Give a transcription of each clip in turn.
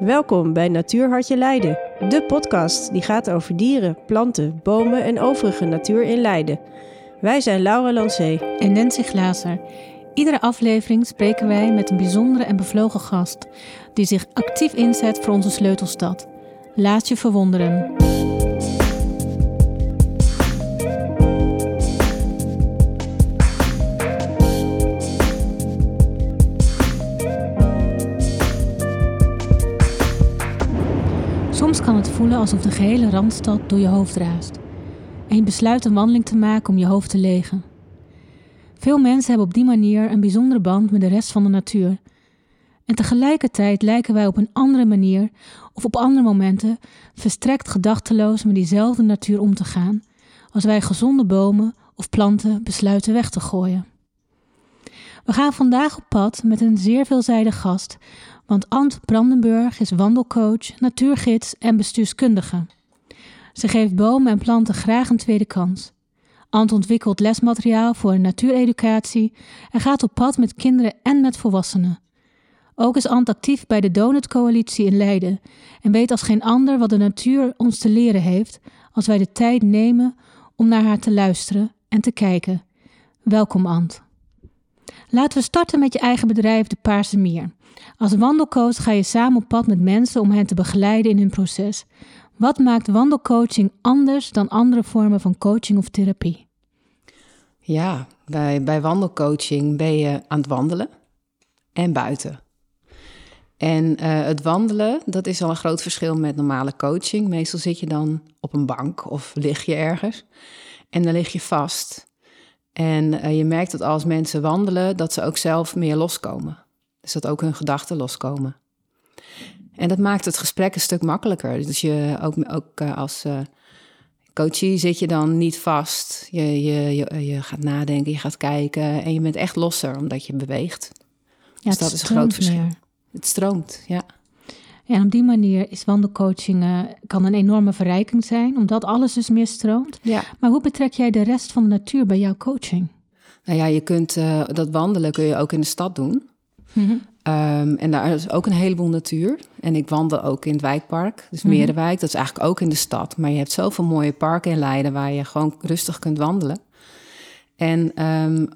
Welkom bij Natuurhartje Leiden, de podcast die gaat over dieren, planten, bomen en overige natuur in Leiden. Wij zijn Laura Lancé en Nancy Glazer. Iedere aflevering spreken wij met een bijzondere en bevlogen gast die zich actief inzet voor onze sleutelstad. Laat je verwonderen. Voelen alsof de gehele randstad door je hoofd raast. En je besluit een wandeling te maken om je hoofd te legen. Veel mensen hebben op die manier een bijzondere band met de rest van de natuur. En tegelijkertijd lijken wij op een andere manier of op andere momenten verstrekt gedachteloos met diezelfde natuur om te gaan, als wij gezonde bomen of planten besluiten weg te gooien. We gaan vandaag op pad met een zeer veelzijdig gast, want Ant Brandenburg is wandelcoach, natuurgids en bestuurskundige. Ze geeft bomen en planten graag een tweede kans. Ant ontwikkelt lesmateriaal voor natuureducatie en gaat op pad met kinderen en met volwassenen. Ook is Ant actief bij de Donut Coalitie in Leiden en weet als geen ander wat de natuur ons te leren heeft als wij de tijd nemen om naar haar te luisteren en te kijken. Welkom Ant. Laten we starten met je eigen bedrijf, de Paarse Mier. Als wandelcoach ga je samen op pad met mensen om hen te begeleiden in hun proces. Wat maakt wandelcoaching anders dan andere vormen van coaching of therapie? Ja, bij, bij wandelcoaching ben je aan het wandelen en buiten. En uh, het wandelen, dat is al een groot verschil met normale coaching. Meestal zit je dan op een bank of lig je ergens en dan lig je vast. En uh, je merkt dat als mensen wandelen, dat ze ook zelf meer loskomen. Dus dat ook hun gedachten loskomen. En dat maakt het gesprek een stuk makkelijker. Dus je ook, ook uh, als uh, coachie zit je dan niet vast. Je, je, je, je, gaat nadenken, je gaat kijken en je bent echt losser omdat je beweegt. Ja, dus dat is een groot verschil. Meer. Het stroomt, ja. En op die manier is wandelcoaching uh, kan een enorme verrijking zijn, omdat alles dus meer stroomt. Ja. Maar hoe betrek jij de rest van de natuur bij jouw coaching? Nou ja, je kunt dat wandelen kun je ook in de stad doen. Mm Um, en daar is ook een heleboel natuur. En ik wandel ook in het wijkpark, dus mm Merenwijk. Dat is eigenlijk ook in de stad. Maar je hebt zoveel mooie parken in Leiden waar je gewoon rustig kunt wandelen. En um,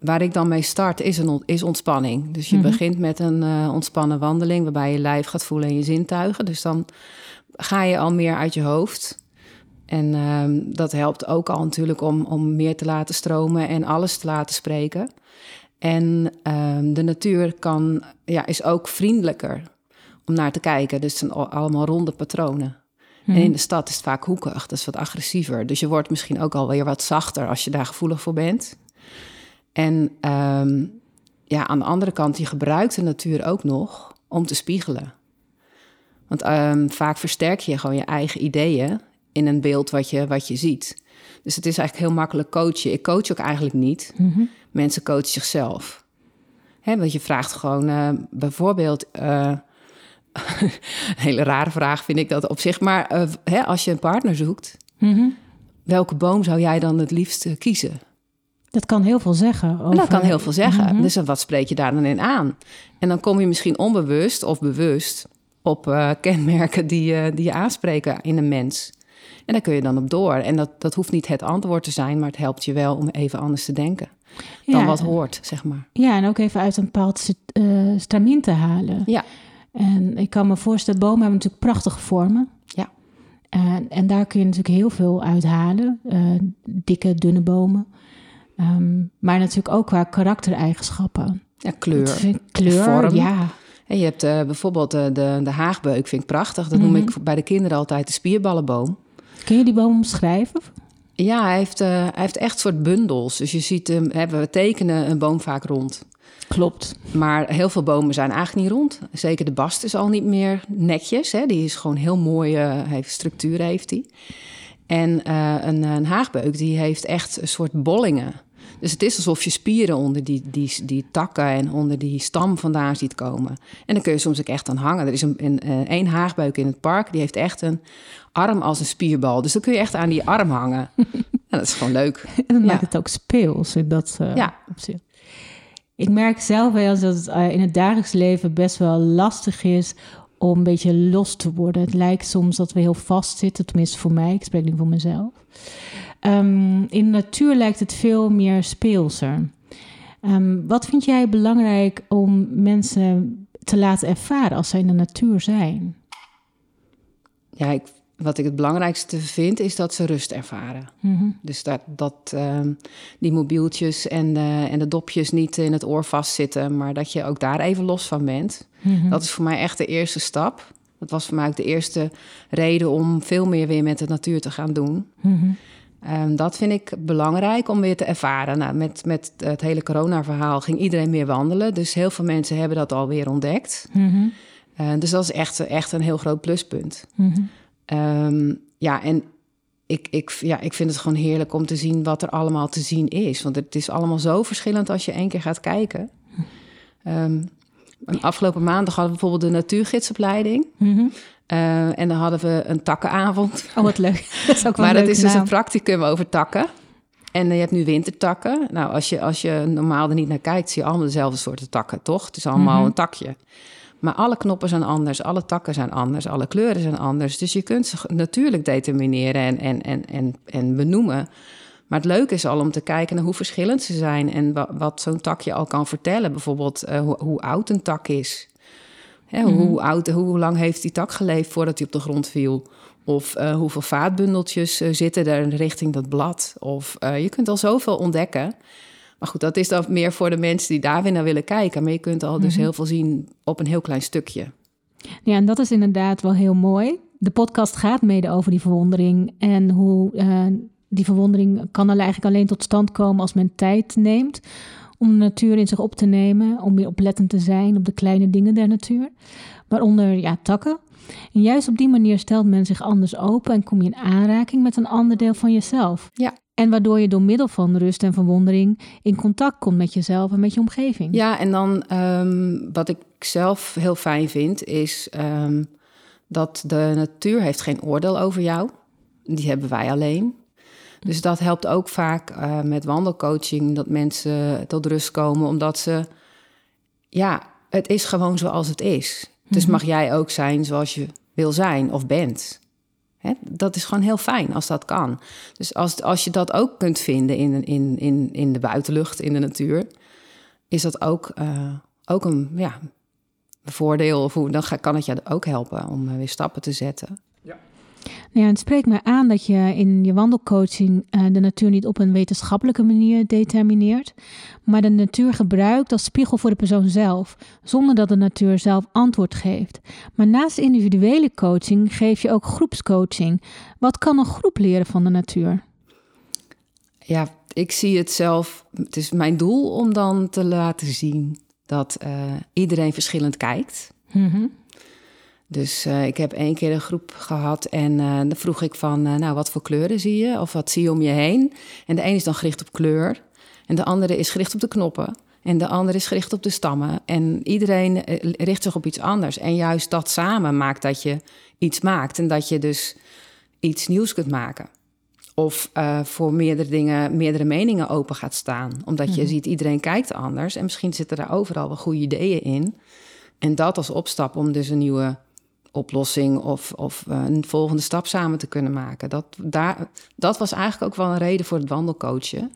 waar ik dan mee start is, een, is ontspanning. Dus je mm -hmm. begint met een uh, ontspannen wandeling waarbij je lijf gaat voelen en je zintuigen. Dus dan ga je al meer uit je hoofd. En um, dat helpt ook al natuurlijk om, om meer te laten stromen en alles te laten spreken. En um, de natuur kan, ja, is ook vriendelijker om naar te kijken. Dus het zijn allemaal ronde patronen. En in de stad is het vaak hoekig, dat is wat agressiever. Dus je wordt misschien ook alweer wat zachter als je daar gevoelig voor bent. En um, ja, aan de andere kant, je gebruikt de natuur ook nog om te spiegelen. Want um, vaak versterk je gewoon je eigen ideeën in een beeld wat je, wat je ziet. Dus het is eigenlijk heel makkelijk coachen. Ik coach ook eigenlijk niet. Mm -hmm. Mensen coachen zichzelf. Hè, want je vraagt gewoon uh, bijvoorbeeld... Uh, een hele rare vraag vind ik dat op zich. Maar uh, hè, als je een partner zoekt... Mm -hmm. welke boom zou jij dan het liefst kiezen? Dat kan heel veel zeggen. Over... Dat kan heel veel zeggen. Mm -hmm. Dus wat spreek je daar dan in aan? En dan kom je misschien onbewust of bewust op uh, kenmerken die, uh, die je aanspreken in een mens. En daar kun je dan op door. En dat, dat hoeft niet het antwoord te zijn, maar het helpt je wel om even anders te denken dan ja, wat hoort, zeg maar. Ja, en ook even uit een bepaald uh, stramien te halen. Ja. En ik kan me voorstellen, bomen hebben natuurlijk prachtige vormen. Ja. En, en daar kun je natuurlijk heel veel uithalen. Uh, dikke, dunne bomen. Um, maar natuurlijk ook qua karaktereigenschappen. Ja, kleur. Kleur, vorm. ja. En je hebt uh, bijvoorbeeld de, de, de haagbeuk, vind ik prachtig. Dat mm -hmm. noem ik bij de kinderen altijd de spierballenboom. Kun je die boom omschrijven? Ja, hij heeft, uh, hij heeft echt soort bundels. Dus je ziet hem, we tekenen een boom vaak rond. Klopt. Maar heel veel bomen zijn eigenlijk niet rond. Zeker de bast is al niet meer netjes. Hè? Die is gewoon heel mooi, heeft structuur heeft hij. En een, een haagbeuk die heeft echt een soort bollingen. Dus het is alsof je spieren onder die, die, die takken en onder die stam vandaan ziet komen. En dan kun je soms ook echt aan hangen. Er is een, een, een haagbuik in het park, die heeft echt een arm als een spierbal. Dus dan kun je echt aan die arm hangen. en dat is gewoon leuk. En dan ja. maakt het ook speels in dat uh, ja. opzicht. Ik merk zelf wel eens dat het uh, in het dagelijks leven best wel lastig is om een beetje los te worden. Het lijkt soms dat we heel vast zitten, tenminste voor mij, ik spreek nu voor mezelf. Um, in de natuur lijkt het veel meer speelser. Um, wat vind jij belangrijk om mensen te laten ervaren als zij in de natuur zijn? Ja, ik, wat ik het belangrijkste vind, is dat ze rust ervaren. Mm Dus dat, dat um, die mobieltjes en, uh, en de dopjes niet in het oor vastzitten, maar dat je ook daar even los van bent. Mm -hmm. Dat is voor mij echt de eerste stap. Dat was voor mij ook de eerste reden om veel meer weer met de natuur te gaan doen. Mm -hmm. Um, dat vind ik belangrijk om weer te ervaren. Nou, met, met het hele corona-verhaal ging iedereen meer wandelen. Dus heel veel mensen hebben dat alweer ontdekt. Mm -hmm. uh, dus dat is echt, echt een heel groot pluspunt. Mm -hmm. um, ja, en ik, ik, ja, ik vind het gewoon heerlijk om te zien wat er allemaal te zien is. Want het is allemaal zo verschillend als je één keer gaat kijken. Um, afgelopen maandag hadden we bijvoorbeeld de natuurgidsopleiding. Mm -hmm. Uh, en dan hadden we een takkenavond. Oh, wat leuk. Dat is ook wel maar dat is naam. dus een practicum over takken. En je hebt nu wintertakken. Nou, als je, als je normaal er niet naar kijkt, zie je allemaal dezelfde soorten takken, toch? Het is allemaal Mhm. een takje. Maar alle knoppen zijn anders, alle takken zijn anders, alle kleuren zijn anders. Dus je kunt ze natuurlijk determineren en, en, en, en, en benoemen. Maar het leuke is al om te kijken naar hoe verschillend ze zijn en wat, wat zo'n takje al kan vertellen. Bijvoorbeeld uh, hoe, hoe oud een tak is. Hè, Mhm. hoe, oud, hoe lang heeft die tak geleefd voordat hij op de grond viel? Of uh, hoeveel vaatbundeltjes uh, zitten er richting dat blad? Of uh, je kunt al zoveel ontdekken. Maar goed, dat is dan meer voor de mensen die daar weer naar willen kijken. Maar je kunt al dus Mhm. heel veel zien op een heel klein stukje. Ja, en dat is inderdaad wel heel mooi. De podcast gaat mede over die verwondering en hoe die verwondering kan er eigenlijk alleen tot stand komen als men tijd neemt om de natuur in zich op te nemen, om weer oplettend te zijn op de kleine dingen der natuur, waaronder ja, takken. En juist op die manier stelt men zich anders open en kom je in aanraking met een ander deel van jezelf. Ja. En waardoor je door middel van rust en verwondering in contact komt met jezelf en met je omgeving. Ja, en dan um, wat ik zelf heel fijn vind, is um, dat de natuur heeft geen oordeel over jou. Die hebben wij alleen. Dus dat helpt ook vaak uh, met wandelcoaching, dat mensen tot rust komen, omdat ze, ja, het is gewoon zoals het is. Dus mag jij ook zijn zoals je wil zijn of bent. Hè? Dat is gewoon heel fijn als dat kan. Dus als, als je dat ook kunt vinden in, in, in, in de buitenlucht, in de natuur, is dat ook, uh, ook een ja, voordeel. Of hoe, dan kan het je ook helpen om uh, weer stappen te zetten. Nou ja, het spreekt mij aan dat je in je wandelcoaching uh, de natuur niet op een wetenschappelijke manier determineert, maar de natuur gebruikt als spiegel voor de persoon zelf, zonder dat de natuur zelf antwoord geeft. Maar naast individuele coaching geef je ook groepscoaching. Wat kan een groep leren van de natuur? Ja, ik zie het zelf. Het is mijn doel om dan te laten zien dat uh, iedereen verschillend kijkt. Mm-hmm. Dus uh, ik heb één keer een groep gehad en uh, dan vroeg ik van, uh, nou, wat voor kleuren zie je? Of wat zie je om je heen? En de een is dan gericht op kleur en de andere is gericht op de knoppen. En de andere is gericht op de stammen. En iedereen richt zich op iets anders. En juist dat samen maakt dat je iets maakt. En dat je dus iets nieuws kunt maken. Of uh, voor meerdere dingen, meerdere meningen open gaat staan. Omdat je mm-hmm. ziet, iedereen kijkt anders. En misschien zitten daar overal wel goede ideeën in. En dat als opstap om dus een nieuwe oplossing of, of uh, een volgende stap samen te kunnen maken. Dat, daar, dat was eigenlijk ook wel een reden voor het wandelcoachen.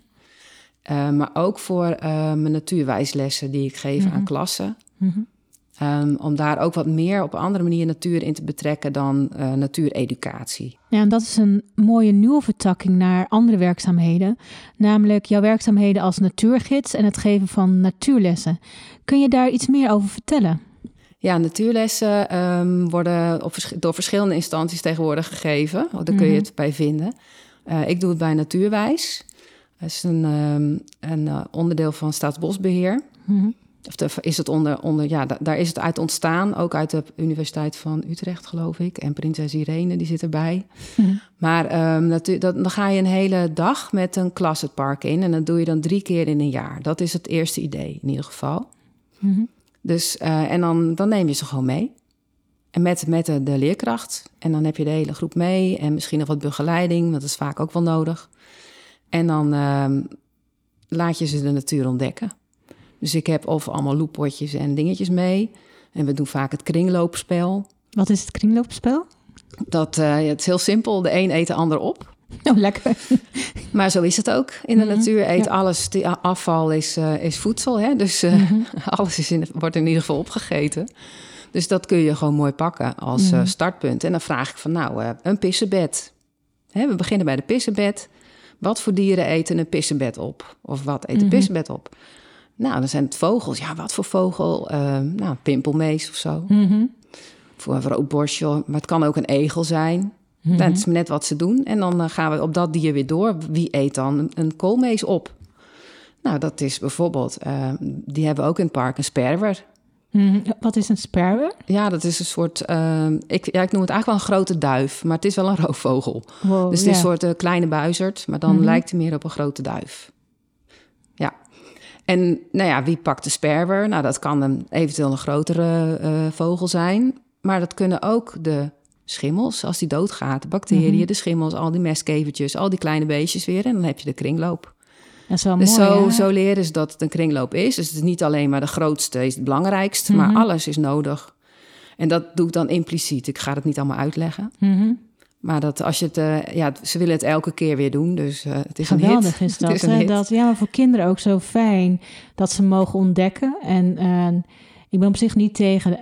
Uh, maar ook voor uh, mijn natuurwijslessen die ik geef aan klassen. Mm-hmm. Um, om daar ook wat meer op een andere manier natuur in te betrekken dan uh, natuureducatie. Ja, en dat is een mooie nieuwe vertakking naar andere werkzaamheden. Namelijk jouw werkzaamheden als natuurgids en het geven van natuurlessen. Kun je daar iets meer over vertellen? Ja, natuurlessen um, worden op door verschillende instanties tegenwoordig gegeven. Daar kun je Mhm. het bij vinden. Uh, ik doe het bij Natuurwijs. Dat is een, um, een uh, onderdeel van Staatsbosbeheer. Mm-hmm. Of de, is het onder, onder ja, da, daar is het uit ontstaan. Ook uit de Universiteit van Utrecht, geloof ik. En Prinses Irene, die zit erbij. Mm-hmm. Maar um, dat, dat, dan ga je een hele dag met een klas het park in. En dat doe je dan drie keer in een jaar. Dat is het eerste idee, in ieder geval. Dus, uh, en dan, dan neem je ze gewoon mee. En met, met de, de leerkracht. En dan heb je de hele groep mee. En misschien nog wat begeleiding, dat is vaak ook wel nodig. En dan uh, laat je ze de natuur ontdekken. Dus ik heb of allemaal loeppotjes en dingetjes mee. En we doen vaak het kringloopspel. Wat is het kringloopspel? Dat, uh, het is heel simpel. De een eet de ander op. Oh, lekker. Maar zo is het ook. In de mhm. natuur eet alles, die afval is, uh, is voedsel. Hè? Dus uh, mm alles is in, wordt in ieder geval opgegeten. Dus dat kun je gewoon mooi pakken als mm startpunt. En dan vraag ik van nou, een pissenbed. Hè, we beginnen bij de pissenbed. Wat voor dieren eten een pissenbed op? Of wat eet een pissenbed op? Nou, dan zijn het vogels. Ja, wat voor vogel? Nou, pimpelmees of zo. Voor een roodborstje. Maar het kan ook een egel zijn. Mm Dat is net wat ze doen. En dan eh, gaan we op dat dier weer door. Wie eet dan een koolmees op? Nou, dat is bijvoorbeeld... Uh, die hebben ook in het park een sperwer. Mhm. Wat is een sperwer? Ja, dat is een soort. Uh, ik, ja, ik noem het eigenlijk wel een grote duif, maar het is wel een roofvogel. Wow, dus het is een soort uh, kleine buizerd, maar dan mhm. lijkt hij meer op een grote duif. Ja. En nou ja, wie pakt de sperwer? Nou, dat kan een, eventueel een grotere vogel zijn, maar dat kunnen ook de schimmels als die doodgaat, de bacteriën, mhm. de schimmels, al die mestkevertjes, al die kleine beestjes weer. En dan heb je de kringloop. Dat is wel dus mooi, zo, zo leren ze dat het een kringloop is. Dus het is niet alleen maar de grootste is het belangrijkste, maar mhm. alles is nodig. En dat doe ik dan impliciet. Ik ga het niet allemaal uitleggen. Mhm. Maar dat als je het, uh, ja, ze willen het elke keer weer doen, dus uh, het is Geweldig een hit. is dat, hè? dat. Ja, maar voor kinderen ook zo fijn dat ze mogen ontdekken. En uh, ik ben op zich niet tegen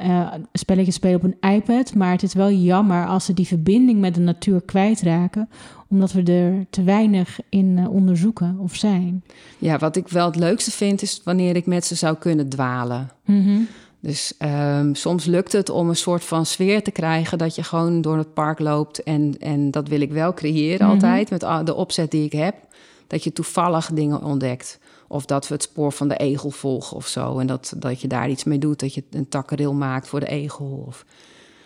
spelletjes spelen op een iPad, maar het is wel jammer als ze die verbinding met de natuur kwijtraken, omdat we er te weinig in uh, onderzoeken of zijn. Ja, wat ik wel het leukste vind is wanneer ik met ze zou kunnen dwalen. Mm Dus um, soms lukt het om een soort van sfeer te krijgen dat je gewoon door het park loopt. En, en dat wil ik wel creëren mhm. altijd met de opzet die ik heb. Dat je toevallig dingen ontdekt. Of dat we het spoor van de egel volgen of zo. En dat, dat je daar iets mee doet. Dat je een takkeril maakt voor de egel. Of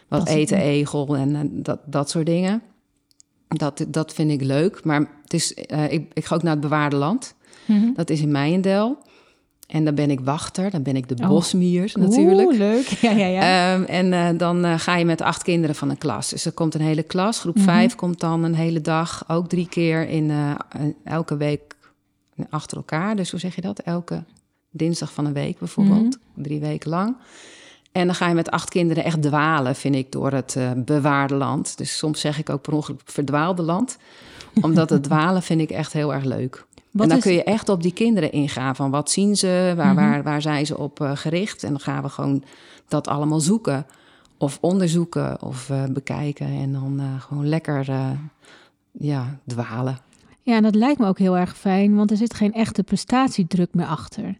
wat eet de egel en, en dat, dat soort dingen. Dat, dat vind ik leuk. Maar het is, uh, ik, ik ga ook naar het bewaarde land. Mm-hmm. Dat is in Meijendel. En dan ben ik wachter, dan ben ik de oh. bosmier natuurlijk. Oeh, leuk. Ja, ja, ja. Um, en uh, dan uh, ga je met acht kinderen van een klas. Dus er komt een hele klas. Groep mm-hmm. vijf komt dan een hele dag, ook drie keer in uh, elke week achter elkaar. Dus hoe zeg je dat? Elke dinsdag van een week bijvoorbeeld. Mm-hmm. Drie weken lang. En dan ga je met acht kinderen echt dwalen, vind ik, door het uh, bewaarde land. Dus soms zeg ik ook per ongeluk verdwaalde land. Omdat het dwalen vind ik echt heel erg leuk. en dan kun je echt op die kinderen ingaan. Van wat zien ze, waar, mhm. waar, waar zijn ze op uh, gericht? En dan gaan we gewoon dat allemaal zoeken. Of onderzoeken of uh, bekijken. En dan gewoon lekker ja, dwalen. Ja, en dat lijkt me ook heel erg fijn, want er zit geen echte prestatiedruk meer achter.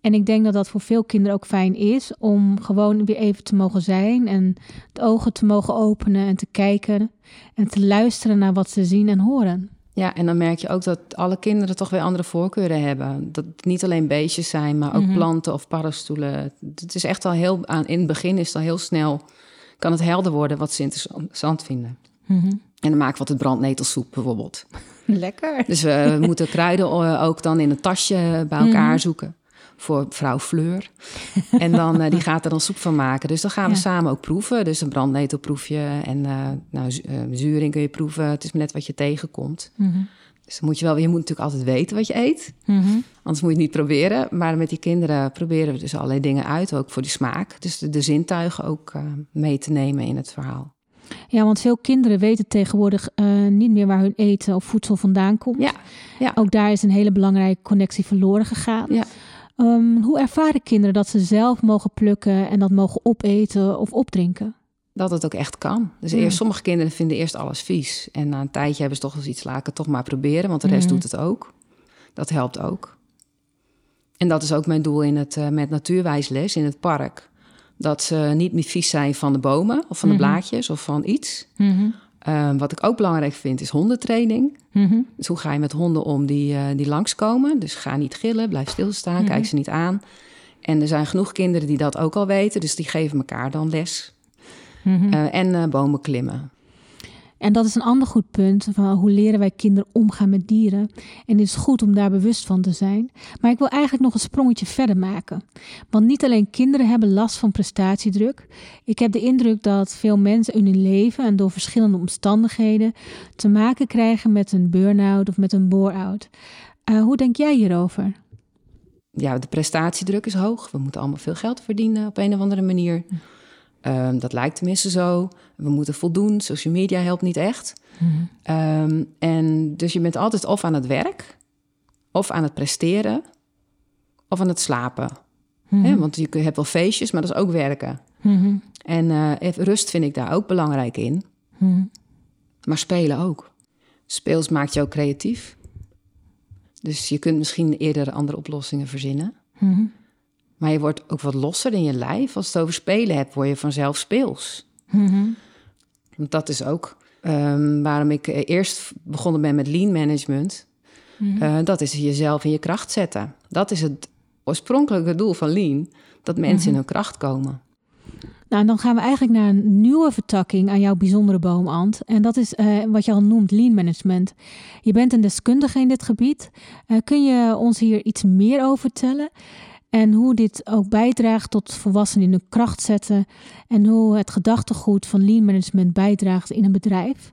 En ik denk dat dat voor veel kinderen ook fijn is om gewoon weer even te mogen zijn en de ogen te mogen openen en te kijken en te luisteren naar wat ze zien en horen. Ja, en dan merk je ook dat alle kinderen toch weer andere voorkeuren hebben. Dat het niet alleen beestjes zijn, maar ook mhm. planten of paddenstoelen. Het is echt al heel aan in het begin is het al heel snel kan het helder worden wat ze interessant vinden. Mhm. En dan maak ik wat het brandnetelsoep bijvoorbeeld. Lekker. Dus we moeten kruiden ook dan in een tasje bij elkaar mhm. zoeken voor vrouw Fleur. en dan, uh, die gaat er dan soep van maken. Dus dan gaan we samen ook proeven. Dus een brandnetelproefje en uh, nou, zuring kun je proeven. Het is net wat je tegenkomt. Mm Dus dan moet je wel, je moet natuurlijk altijd weten wat je eet. Mm Anders moet je het niet proberen. Maar met die kinderen proberen we dus allerlei dingen uit, ook voor die smaak. Dus de, de zintuigen ook mee te nemen in het verhaal. Ja, want veel kinderen weten tegenwoordig niet meer waar hun eten of voedsel vandaan komt. Ja, ja. Ook daar is een hele belangrijke connectie verloren gegaan. Ja. Um, hoe ervaren kinderen dat ze zelf mogen plukken en dat mogen opeten of opdrinken? Dat het ook echt kan. Dus eerst, sommige kinderen vinden eerst alles vies. En na een tijdje hebben ze toch eens iets laken, toch maar proberen, want de rest doet het ook. Dat helpt ook. En dat is ook mijn doel in het, uh, met natuurwijsles in het park. Dat ze niet meer vies zijn van de bomen of van de blaadjes of van iets. Mm Ehm, wat ik ook belangrijk vind is hondentraining. Mhm. Dus hoe ga je met honden om die, uh, die langskomen? Dus ga niet gillen, blijf stilstaan, kijk ze niet aan. En er zijn genoeg kinderen die dat ook al weten, dus die geven elkaar dan les. Mhm. Eh, en uh, bomen klimmen. En dat is een ander goed punt van hoe leren wij kinderen omgaan met dieren. En het is goed om daar bewust van te zijn. Maar ik wil eigenlijk nog een sprongetje verder maken. Want niet alleen kinderen hebben last van prestatiedruk. Ik heb de indruk dat veel mensen in hun leven en door verschillende omstandigheden te maken krijgen met een burn-out of met een bore-out. Uh, hoe denk jij hierover? Ja, de prestatiedruk is hoog. We moeten allemaal veel geld verdienen op een of andere manier. Ehm, dat lijkt tenminste zo. We moeten voldoen. Social media helpt niet echt. Ehm, en dus je bent altijd of aan het werk, of aan het presteren, of aan het slapen. Hè, want je hebt wel feestjes, maar dat is ook werken. En uh, rust vind ik daar ook belangrijk in. Maar spelen ook. Speels maakt je ook creatief. Dus je kunt misschien eerder andere oplossingen verzinnen. Maar je wordt ook wat losser in je lijf. Als het over spelen hebt, word je vanzelf speels. Want dat is ook um, waarom ik eh, eerst begonnen ben met lean management. Uh, dat is jezelf in je kracht zetten. Dat is het oorspronkelijke doel van lean. Dat mensen in hun kracht komen. Nou, dan gaan we eigenlijk naar een nieuwe vertakking aan jouw bijzondere boomant. En dat is uh, wat je al noemt, lean management. Je bent een deskundige in dit gebied. Uh, kun je ons hier iets meer over vertellen? En hoe dit ook bijdraagt tot volwassenen in hun kracht zetten. En hoe het gedachtegoed van lean management bijdraagt in een bedrijf.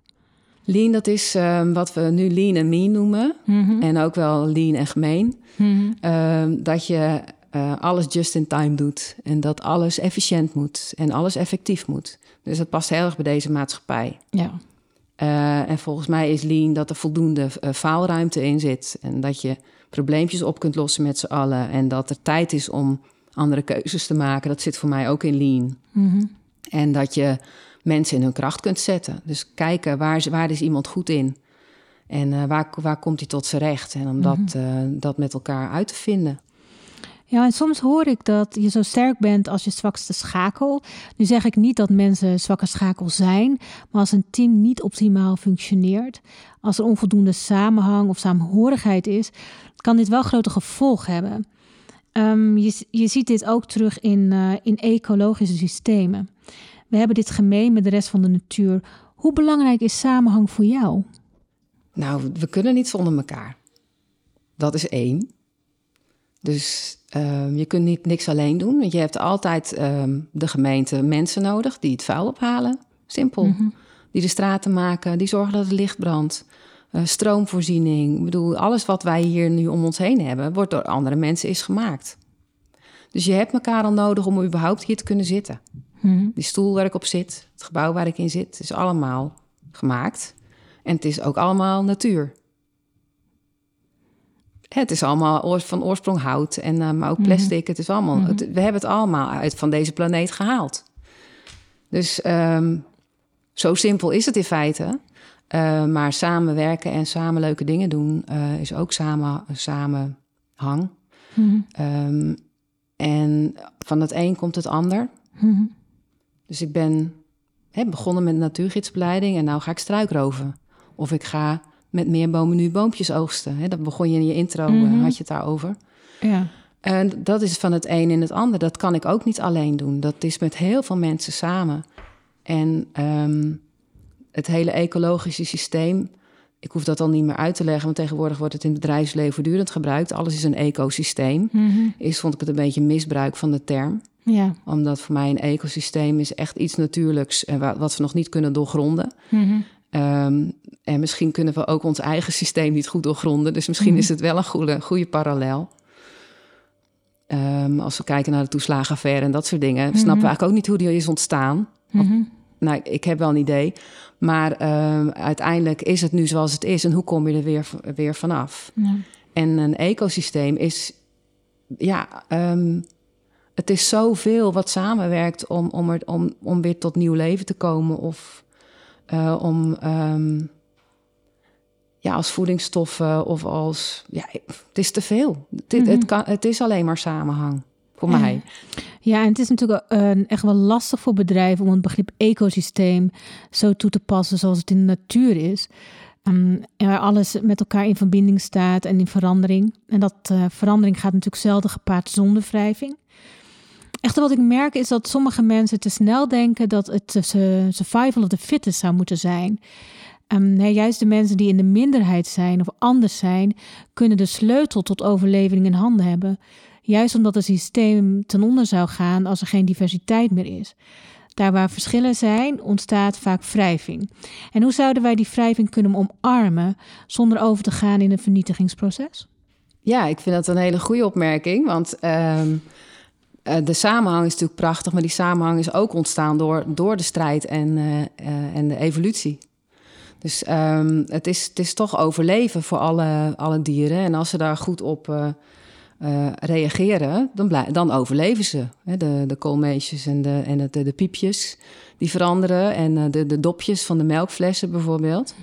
Lean, dat is uh, wat we nu lean en mean noemen. Mm -hmm. En ook wel lean en gemeen. Mm -hmm. uh, dat je uh, alles just in time doet. En dat alles efficiënt moet. En alles effectief moet. Dus dat past heel erg bij deze maatschappij. Ja. Uh, en volgens mij is lean dat er voldoende uh, faalruimte in zit. En dat je probleempjes op kunt lossen met z'n allen. En dat er tijd is om andere keuzes te maken. Dat zit voor mij ook in lean. Mm -hmm. En dat je mensen in hun kracht kunt zetten. Dus kijken waar, is, waar is iemand goed in. En uh, waar, waar komt hij tot zijn recht. En om mm -hmm. dat, dat met elkaar uit te vinden. Ja, en soms hoor ik dat je zo sterk bent als je zwakste schakel. Nu zeg ik niet dat mensen zwakke schakel zijn, maar als een team niet optimaal functioneert, als er onvoldoende samenhang of saamhorigheid is, kan dit wel grote gevolgen hebben. Um, je, je ziet dit ook terug in, uh, in ecologische systemen. We hebben dit gemeen met de rest van de natuur. Hoe belangrijk is samenhang voor jou? Nou, we kunnen niet zonder elkaar. Dat is één. Dus um, je kunt niet niks alleen doen. Want je hebt altijd um, de gemeente mensen nodig die het vuil ophalen. Simpel. Mm -hmm. Die de straten maken, die zorgen dat het licht brandt. Uh, stroomvoorziening. Ik bedoel, alles wat wij hier nu om ons heen hebben, wordt door andere mensen is gemaakt. Dus je hebt elkaar al nodig om überhaupt hier te kunnen zitten. Mm -hmm. Die stoel waar ik op zit, het gebouw waar ik in zit, is allemaal gemaakt. En het is ook allemaal natuur. Het is allemaal van oorsprong hout, en, uh, maar ook plastic. Mm -hmm. Het is allemaal, mm -hmm. het, we hebben het allemaal uit van deze planeet gehaald. Dus um, zo simpel is het in feite. Uh, maar samenwerken en samen leuke dingen doen uh, is ook samen, samenhang. Mhm. Mm um, en van het een komt het ander. -hmm. Dus ik ben hè, begonnen met natuurgidsbeleiding en nou ga ik struikroven. Of ik ga met meer bomen nu boompjes oogsten. Hè? Dat begon je in je intro, mm -hmm. uh, had je het daarover. Ja. En dat is van het een in het ander. Dat kan ik ook niet alleen doen. Dat is met heel veel mensen samen. En um, het hele ecologische systeem... Ik hoef dat al niet meer uit te leggen... want tegenwoordig wordt het in het bedrijfsleven voortdurend gebruikt. Alles is een ecosysteem. Mm -hmm. Eerst vond ik het een beetje misbruik van de term. Ja. Omdat voor mij een ecosysteem is echt iets natuurlijks... wat we nog niet kunnen doorgronden. Mm -hmm. Um, en misschien kunnen we ook ons eigen systeem niet goed doorgronden. Dus misschien mm. is het wel een goede, goede parallel. Um, als we kijken naar de toeslagenaffaire en dat soort dingen... Mm -hmm. snappen we eigenlijk ook niet hoe die is ontstaan. Nou, ik heb wel een idee. Maar um, uiteindelijk is het nu zoals het is. En hoe kom je er weer, weer vanaf? Ja. En een ecosysteem is... Ja, het is zoveel wat samenwerkt om, om, er, om, om weer tot nieuw leven te komen... of uh, om um, ja, als voedingsstoffen of als. Ja, het is te veel. Het, mm -hmm. het, kan, het is alleen maar samenhang ja. en het is natuurlijk uh, echt wel lastig voor bedrijven om het begrip ecosysteem zo toe te passen zoals het in de natuur is. Um, waar alles met elkaar in verbinding staat en in verandering. En dat uh, verandering gaat natuurlijk zelden gepaard zonder wrijving. Echter, wat ik merk is dat sommige mensen te snel denken dat het survival of the fittest zou moeten zijn. Um, nee, juist de mensen die in de minderheid zijn of anders zijn, kunnen de sleutel tot overleving in handen hebben. Juist omdat het systeem ten onder zou gaan als er geen diversiteit meer is. Daar waar verschillen zijn, ontstaat vaak wrijving. En hoe zouden wij die wrijving kunnen omarmen zonder over te gaan in een vernietigingsproces? Ja, ik vind dat een hele goede opmerking. Want um, de samenhang is natuurlijk prachtig, maar die samenhang is ook ontstaan door, door de strijd en, en de evolutie. Dus um, het, is, het is toch overleven voor alle, alle dieren. En als ze daar goed op uh, reageren, dan, dan overleven ze. De, de koolmeesjes en, de, en de, de piepjes die veranderen. En uh, de, de dopjes van de melkflessen bijvoorbeeld.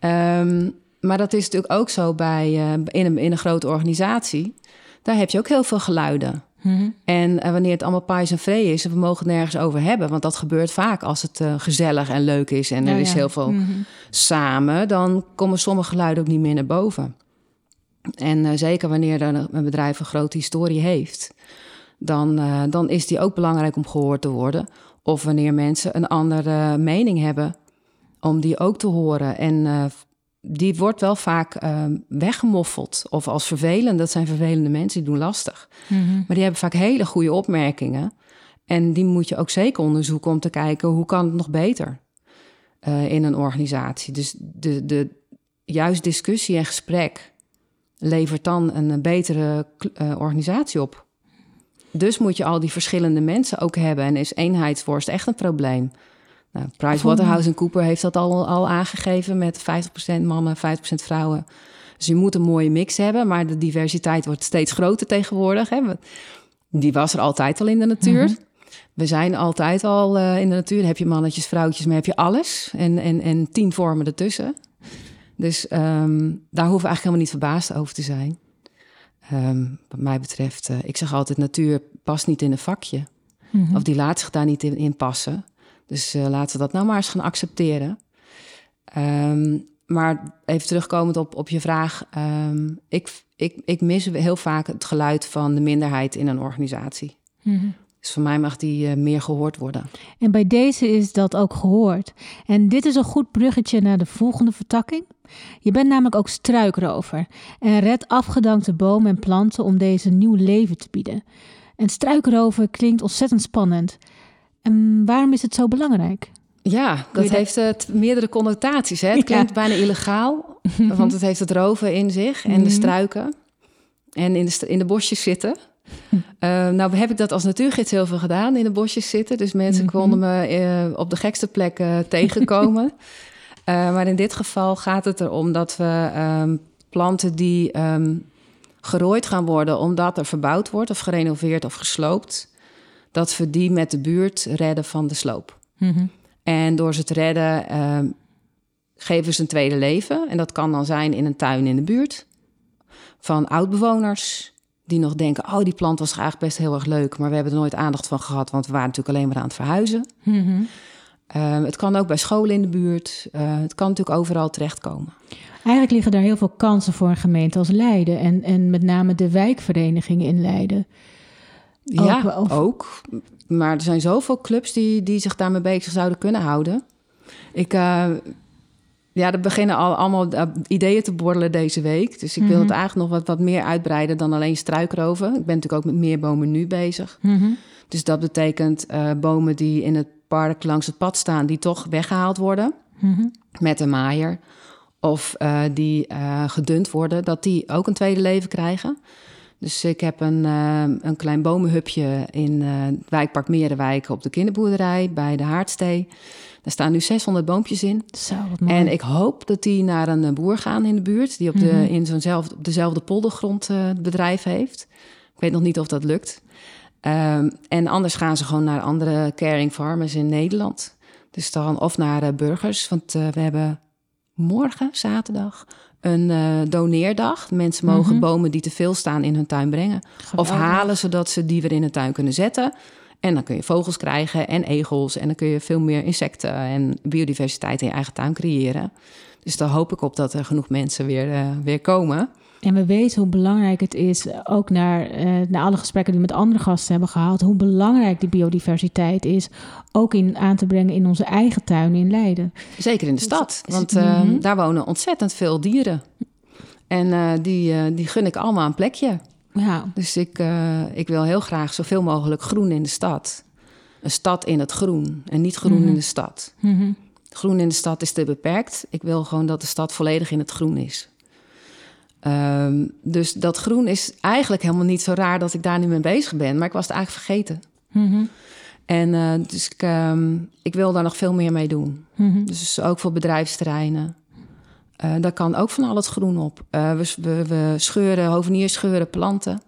Um, maar dat is natuurlijk ook zo bij, uh, in, een, in een grote organisatie. Daar heb je ook heel veel geluiden. Mm-hmm. En wanneer het allemaal pais en vree is en we mogen het nergens over hebben, want dat gebeurt vaak als het gezellig en leuk is en er is heel veel mm-hmm. samen, dan komen sommige geluiden ook niet meer naar boven. En uh, zeker wanneer een bedrijf een grote historie heeft, dan, uh, dan is die ook belangrijk om gehoord te worden. Of wanneer mensen een andere mening hebben, om die ook te horen. En uh, die wordt wel vaak weggemoffeld of als vervelend. Dat zijn vervelende mensen, die doen lastig. Mm -hmm. Maar die hebben vaak hele goede opmerkingen. En die moet je ook zeker onderzoeken om te kijken hoe kan het nog beter in een organisatie. Dus de, de, juist discussie en gesprek levert dan een betere uh, organisatie op. Dus moet je al die verschillende mensen ook hebben. En is eenheidsworst echt een probleem? Nou, PricewaterhouseCoopers heeft dat al, al aangegeven met 50% mannen, 50% vrouwen. Dus je moet een mooie mix hebben, maar de diversiteit wordt steeds groter tegenwoordig. Hè? Die was er altijd al in de natuur. Mhm. We zijn altijd al uh, in de natuur. Dan heb je mannetjes, vrouwtjes, maar heb je alles. En, en, en tien vormen ertussen. Dus um, daar hoeven we eigenlijk helemaal niet verbaasd over te zijn. Um, wat mij betreft, uh, ik zeg altijd, natuur past niet in een vakje. Mm -hmm. Of die laat zich daar niet in, in passen. Dus uh, laten we dat nou maar eens gaan accepteren. Um, maar even terugkomend op, op je vraag. ik, ik, ik mis heel vaak het geluid van de minderheid in een organisatie. Mm -hmm. Dus voor mij mag die uh, meer gehoord worden. En bij deze is dat ook gehoord. En dit is een goed bruggetje naar de volgende vertakking. Je bent namelijk ook struikrover en red afgedankte bomen en planten om deze nieuw leven te bieden. En struikrover klinkt ontzettend spannend. En waarom is het zo belangrijk? Ja, dat heeft uh, meerdere connotaties. Hè? Het klinkt bijna illegaal, want het heeft het roven in zich en de mhm. struiken. En in de, in de bosjes zitten. Uh, nou heb ik dat als natuurgids heel veel gedaan, in de bosjes zitten. Dus mensen mhm. konden me uh, op de gekste plekken tegenkomen. Uh, maar in dit geval gaat het erom dat we um, planten die um, gerooid gaan worden omdat er verbouwd wordt of gerenoveerd of gesloopt, dat we die met de buurt redden van de sloop. Mm -hmm. En door ze te redden um, geven ze een tweede leven. En dat kan dan zijn in een tuin in de buurt van oudbewoners die nog denken: oh, die plant was eigenlijk best heel erg leuk, maar we hebben er nooit aandacht van gehad, want we waren natuurlijk alleen maar aan het verhuizen. Mm -hmm. uh, het kan ook bij scholen in de buurt. Uh, het kan natuurlijk overal terechtkomen. Eigenlijk liggen daar heel veel kansen voor een gemeente als Leiden en, en met name de wijkverenigingen in Leiden. Ja, ook, ook. Maar er zijn zoveel clubs die, die zich daarmee bezig zouden kunnen houden. Ik, uh, ja, er beginnen al allemaal uh, ideeën te borrelen deze week. Dus ik wil het mhm. eigenlijk nog wat, wat meer uitbreiden dan alleen struikroven. Ik ben natuurlijk ook met meer bomen nu bezig. Mhm. Dus dat betekent uh, bomen die in het park langs het pad staan, die toch weggehaald worden mhm. met een maaier. Of uh, die gedund worden, dat die ook een tweede leven krijgen. Dus ik heb een, een klein bomenhupje in het wijkpark Merenwijk op de kinderboerderij bij de Haardstee. Er staan nu 600 boompjes in. Zo, en ik hoop dat die naar een boer gaan in de buurt... die op, de, mhm. in zo'nzelfde, op dezelfde poldergrond uh, bedrijf heeft. Ik weet nog niet of dat lukt. Um, en anders gaan ze gewoon naar andere caring farmers in Nederland. Dus dan of naar uh, burgers, want uh, we hebben morgen, zaterdag, een uh, doneerdag. Mensen mogen mm -hmm. bomen die te veel staan in hun tuin brengen. Geweldig. Of halen, zodat ze die weer in de tuin kunnen zetten. En dan kun je vogels krijgen en egels. En dan kun je veel meer insecten en biodiversiteit in je eigen tuin creëren. Dus daar hoop ik op dat er genoeg mensen weer, uh, weer komen. En we weten hoe belangrijk het is, ook naar, uh, naar alle gesprekken die we met andere gasten hebben gehad, hoe belangrijk die biodiversiteit is, ook in aan te brengen in onze eigen tuin in Leiden. Zeker in de stad, want uh, mm -hmm. daar wonen ontzettend veel dieren. En die, die gun ik allemaal een plekje. Ja. Dus ik, uh, ik wil heel graag zoveel mogelijk groen in de stad. Een stad in het groen en niet groen mm -hmm. in de stad. Mm -hmm. Groen in de stad is te beperkt. Ik wil gewoon dat de stad volledig in het groen is. Ehm, dus dat groen is eigenlijk helemaal niet zo raar dat ik daar nu mee bezig ben. Maar ik was het eigenlijk vergeten. Mhm. En eh, dus ik, ehm, ik wil daar nog veel meer mee doen. Mhm. Dus ook voor bedrijfsterreinen. Eh, daar kan ook van al het groen op. Eh, we, we, we scheuren, hoveniers scheuren planten.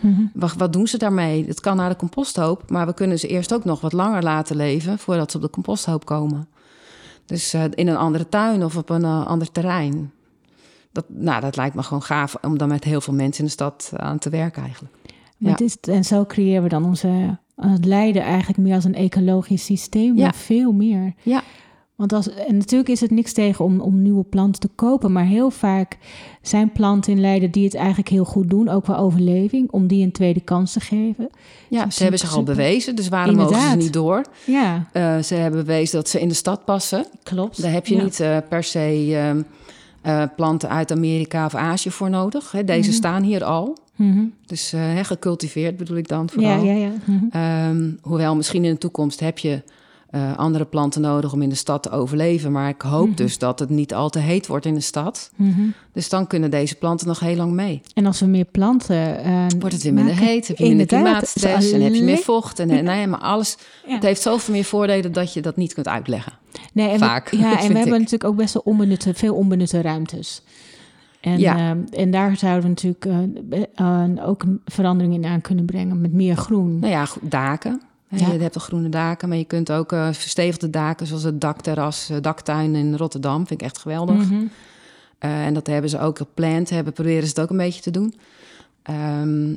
Mhm. Wat, wat doen ze daarmee? Het kan naar de composthoop, maar we kunnen ze eerst ook nog wat langer laten leven voordat ze op de composthoop komen. Dus eh, in een andere tuin of op een ander terrein. Dat, nou, dat lijkt me gewoon gaaf om dan met heel veel mensen in de stad aan te werken eigenlijk. Ja. het is, en zo creëren we dan onze het lijden eigenlijk meer als een ecologisch systeem, Ja. maar veel meer. Ja. Want als, en natuurlijk is het niks tegen om, om nieuwe planten te kopen, maar heel vaak zijn planten in Leiden die het eigenlijk heel goed doen, ook qua overleving, om die een tweede kans te geven. Ja, ze hebben zich al bewezen, dus waarom mogen Inderdaad. ze niet door? Ja, Eh, ze hebben bewezen dat ze in de stad passen. klopt. Daar heb je Ja. niet eh, per se ehm, eh, planten uit Amerika of Azië voor nodig. Hè. Deze Mhm. staan hier al. Mhm. Dus hè, gecultiveerd bedoel ik dan Ja, vooral. ja, ja. Mhm. Ehm, hoewel misschien in de toekomst heb je eh, andere planten nodig om in de stad te overleven. Maar ik hoop Mhm. dus dat het niet al te heet wordt in de stad. Mhm. Dus dan kunnen deze planten nog heel lang mee. En als we meer planten. eh, Wordt het weer minder maken- heet, heb je minder klimaatstress en heb je meer vocht. En, en nee, maar alles. Ja. Het heeft zoveel meer voordelen dat je dat niet kunt uitleggen. Nee, en Vaak, We, ja, en we hebben natuurlijk ook best wel onbenutte, veel onbenutte ruimtes. En, Ja. en daar zouden we natuurlijk eh, eh, ook een verandering in aan kunnen brengen met meer groen. Nou ja, daken. Ja. Je hebt al groene daken, maar je kunt ook eh, verstevigde daken, zoals het dakterras, eh, daktuin in Rotterdam. Vind ik echt geweldig. Mhm. Eh, en dat hebben ze ook gepland, hebben, proberen ze het ook een beetje te doen. Ehm,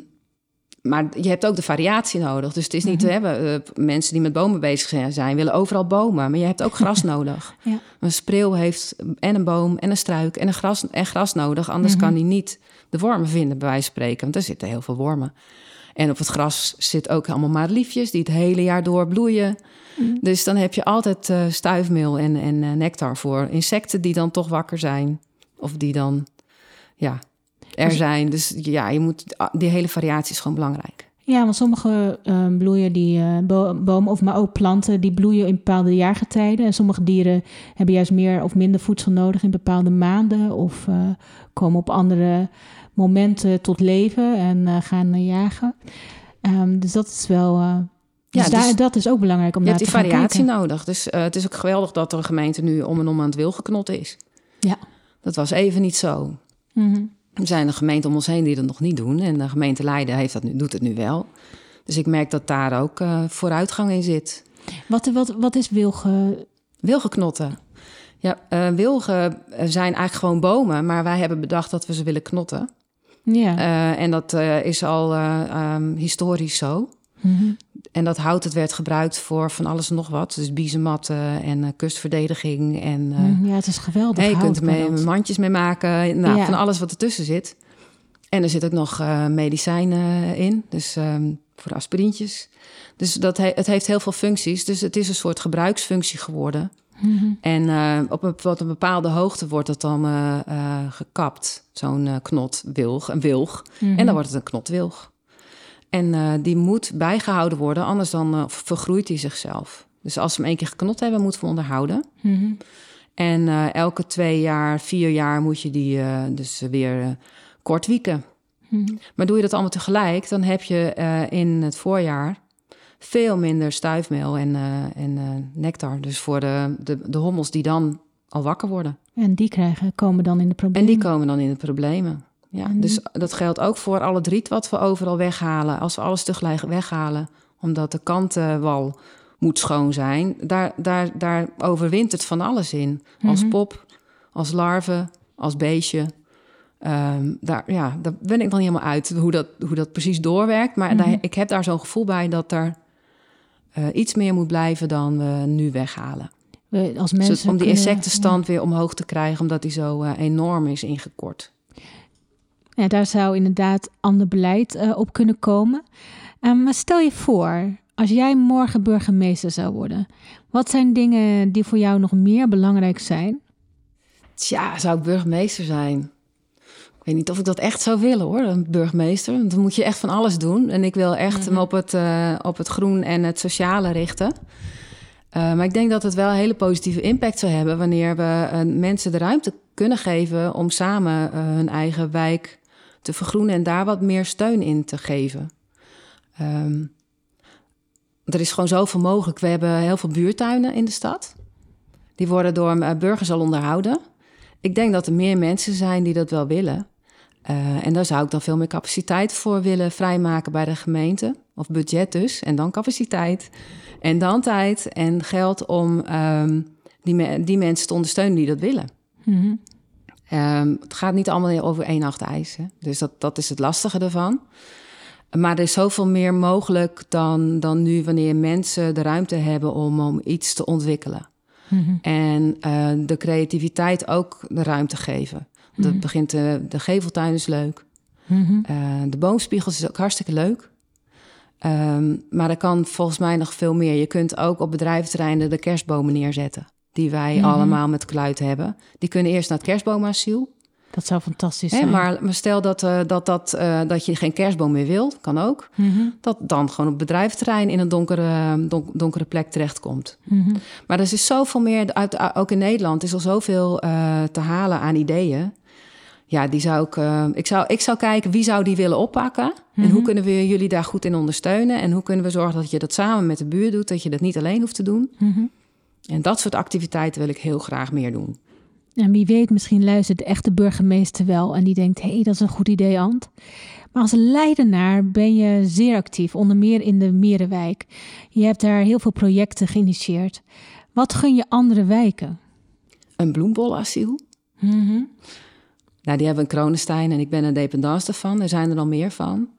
maar je hebt ook de variatie nodig. Dus het is niet Mhm. te hebben. eh, mensen die met bomen bezig zijn, willen overal bomen. Maar je hebt ook gras nodig. Ja. Een spreeuw heeft en een boom en een struik en, een gras, en gras nodig. Anders Mhm. kan hij niet de wormen vinden, bij wijze van spreken. Want er zitten heel veel wormen. En op het gras zit ook allemaal madeliefjes die het hele jaar door bloeien. Mhm. Dus dan heb je altijd eh, stuifmeel en, en eh, nectar voor insecten die dan toch wakker zijn. Of die dan, ja, er Dus- zijn. Dus ja, je moet, die hele variatie is gewoon belangrijk. Ja, want sommige eh, bloeien die bo- bomen, of maar ook planten, die bloeien in bepaalde jaargetijden. En sommige dieren hebben juist meer of minder voedsel nodig in bepaalde maanden. Of komen op andere momenten tot leven en eh, gaan jagen. Ehm, dus dat is wel. eh, dus, Ja, daar, dus dat is ook belangrijk om Je naar hebt te die gaan variatie kijken. nodig. Dus eh, het is ook geweldig dat er een gemeente nu om en om aan het wilgeknotten is. Ja. Dat was even niet zo. Mhm. Er zijn er gemeenten om ons heen die dat nog niet doen. En de gemeente Leiden heeft dat nu, doet het nu wel. Dus ik merk dat daar ook vooruitgang in zit. Wat, wat, wat is wilge? Wilgeknotten. Ja, wilgen zijn eigenlijk gewoon bomen, maar wij hebben bedacht dat we ze willen knotten. Ja. Eh, en dat eh, is al eh, ehm, historisch zo. Mhm. En dat hout het werd gebruikt voor van alles en nog wat. Dus biezenmatten en kustverdediging. En Mhm. ja, het is geweldig. je hout kunt er mee, mandjes mee maken. Nou, Ja. van alles wat ertussen zit. En er zit ook nog medicijnen in. Dus ehm, voor aspirintjes. Dus dat he- het heeft heel veel functies. Dus het is een soort gebruiksfunctie geworden. Mhm. En eh, op een, een bepaalde hoogte wordt het dan eh, eh, gekapt. Zo'n eh, knot wilg, een wilg. Mhm. En dan wordt het een knotwilg. En die moet bijgehouden worden, anders dan vergroeit hij zichzelf. Dus als we hem één keer geknot hebben, moeten we onderhouden. Mhm. En elke twee jaar, vier jaar moet je die dus weer kort wieken. Maar doe je dat allemaal tegelijk, dan heb je in het voorjaar veel minder stuifmeel en, eh, en eh, nectar. Dus voor de, de, de hommels die dan al wakker worden. En die krijgen, komen dan in de En problemen. die komen dan in de problemen. Ja, En dus dat geldt ook voor al het riet wat we overal weghalen. Als we alles tegelijk weghalen, omdat de kantenwal moet schoon zijn, daar, daar, daar overwintert van alles in. Als Mhm. pop, als larve, als beestje. Ehm, daar, ja, daar ben ik nog niet helemaal uit hoe dat, hoe dat precies doorwerkt. Maar Mhm. daar, ik heb daar zo'n gevoel bij dat er eh, iets meer moet blijven dan we nu weghalen. We, als Dus mensen om die insectenstand weer omhoog te krijgen, omdat die zo eh, enorm is ingekort. Ja, daar zou inderdaad ander beleid eh, op kunnen komen. Ehm, maar stel je voor, als jij morgen burgemeester zou worden, wat zijn dingen die voor jou nog meer belangrijk zijn? Tja, zou ik burgemeester zijn? Ik weet niet of ik dat echt zou willen hoor, een burgemeester. Want dan moet je echt van alles doen. En ik wil echt Mhm. me op het, eh, op het groen en het sociale richten. Eh, maar ik denk dat het wel een hele positieve impact zou hebben wanneer we uh, mensen de ruimte kunnen geven om samen hun eigen wijk te vergroenen en daar wat meer steun in te geven. Um, er is gewoon zoveel mogelijk. We hebben heel veel buurtuinen in de stad. Die worden door burgers al onderhouden. Ik denk dat er meer mensen zijn die dat wel willen. En daar zou ik dan veel meer capaciteit voor willen vrijmaken bij de gemeente. Of budget dus, en dan capaciteit. En dan tijd en geld om um, die, die mensen te ondersteunen die dat willen. Mm-hmm. Um, het gaat niet allemaal over één nacht eisen. Dus dat, dat is het lastige ervan. Maar er is zoveel meer mogelijk dan, dan nu wanneer mensen de ruimte hebben om, om iets te ontwikkelen. Mm-hmm. En uh, de creativiteit ook de ruimte geven. Dat begint de, de geveltuin is leuk. Uh, de boomspiegels is ook hartstikke leuk. Um, maar er kan volgens mij nog veel meer. Je kunt ook op bedrijventerreinen de kerstbomen neerzetten. Die wij mm -hmm. allemaal met kluit hebben. Die kunnen eerst naar het kerstboomasiel. Dat zou fantastisch zijn. Maar, maar, stel dat, uh, dat, dat, uh, dat je geen kerstboom meer wilt, kan ook. Mm -hmm. Dat dan gewoon op bedrijventerrein in een donkere, don donkere plek terechtkomt. Mm -hmm. Maar er is zoveel meer, uit, ook in Nederland is er zoveel uh, te halen aan ideeën. Ja, die zou ik, uh, ik, zou, ik zou kijken wie zou die willen oppakken. Mm -hmm. En hoe kunnen we jullie daar goed in ondersteunen? En hoe kunnen we zorgen dat je dat samen met de buurt doet, dat je dat niet alleen hoeft te doen. Mm -hmm. En dat soort activiteiten wil ik heel graag meer doen. En wie weet, misschien luistert de echte burgemeester wel en die denkt: hé, hey, dat is een goed idee, Ant. Maar als leidenaar ben je zeer actief, onder meer in de Merenwijk. Je hebt daar heel veel projecten geïnitieerd. Wat gun je andere wijken? Een bloembolasiel. Mm -hmm. Nou, die hebben een Kronenstein en ik ben een dependance ervan. Er zijn er al meer van.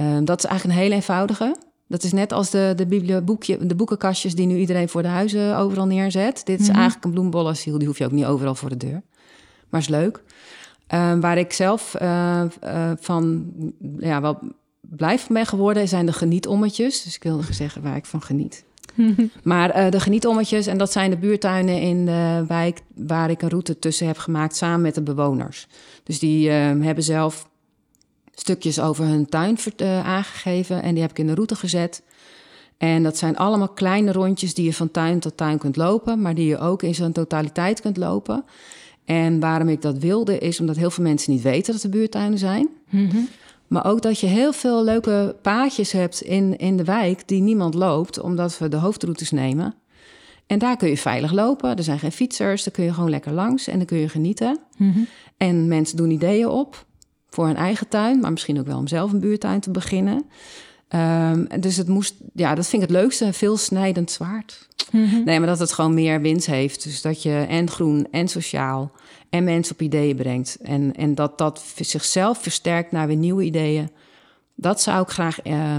Um, dat is eigenlijk een heel eenvoudige. Dat is net als de, de, boekje, de boekenkastjes die nu iedereen voor de huizen overal neerzet. Dit is mm -hmm. eigenlijk een bloembolasiel. Die hoef je ook niet overal voor de deur. Maar is leuk. Um, waar ik zelf uh, uh, van ja, wel blij van ben geworden, zijn de genietommetjes. Dus ik wilde zeggen waar ik van geniet. maar uh, de genietommetjes, en dat zijn de buurtuinen in de wijk waar ik een route tussen heb gemaakt samen met de bewoners. Dus die uh, hebben zelf stukjes over hun tuin uh, aangegeven en die heb ik in de route gezet. En dat zijn allemaal kleine rondjes die je van tuin tot tuin kunt lopen, maar die je ook in zijn totaliteit kunt lopen. En waarom ik dat wilde, is omdat heel veel mensen niet weten dat er buurtuinen zijn. Mm. Maar ook dat je heel veel leuke paadjes hebt in, in de wijk die niemand loopt, omdat we de hoofdroutes nemen. En daar kun je veilig lopen. Er zijn geen fietsers, daar kun je gewoon lekker langs en dan kun je genieten. Mm -hmm. En mensen doen ideeën op voor hun eigen tuin, maar misschien ook wel om zelf een buurtuin te beginnen. Um, dus het moest, ja, dat vind ik het leukste, veel snijdend zwaard. Mm -hmm. Nee, maar dat het gewoon meer winst heeft. Dus dat je en groen en sociaal en mensen op ideeën brengt. En, en dat dat zichzelf versterkt naar weer nieuwe ideeën. Dat zou ik graag uh,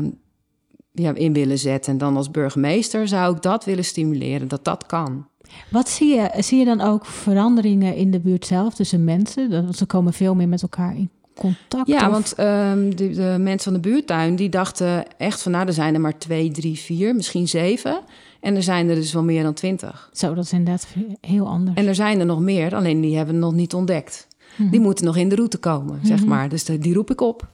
ja, in willen zetten. En dan als burgemeester zou ik dat willen stimuleren, dat dat kan. Wat zie je? Zie je dan ook veranderingen in de buurt zelf tussen mensen? Ze komen veel meer met elkaar in contact? Ja, of? want um, de, de, mensen van de buurtuin die dachten echt van... nou, er zijn er maar twee, drie, vier, misschien zeven... En er zijn er dus wel meer dan twintig. Zo, dat is inderdaad heel anders. En er zijn er nog meer, alleen die hebben we nog niet ontdekt. -hmm. Die moeten nog in de route komen, zeg maar. Dus die roep ik op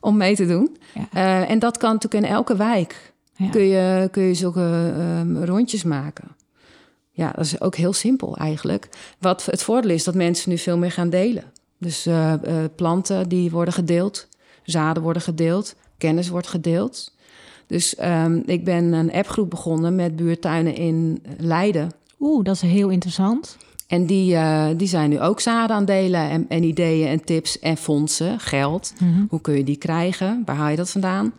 om mee te doen. Ja. Uh, en dat kan natuurlijk in elke wijk. Ja. Kun, je, kun je zulke um, rondjes maken. Ja, dat is ook heel simpel eigenlijk. Wat het voordeel is dat mensen nu veel meer gaan delen. Dus uh, uh, planten die worden gedeeld, zaden worden gedeeld, kennis wordt gedeeld. Dus um, ik ben een appgroep begonnen met buurtuinen in Leiden. Oeh, dat is heel interessant. En die, uh, die zijn nu ook zaden aan delen en, en, ideeën en tips en fondsen, geld. Mm -hmm. Hoe kun je die krijgen? Waar haal je dat vandaan?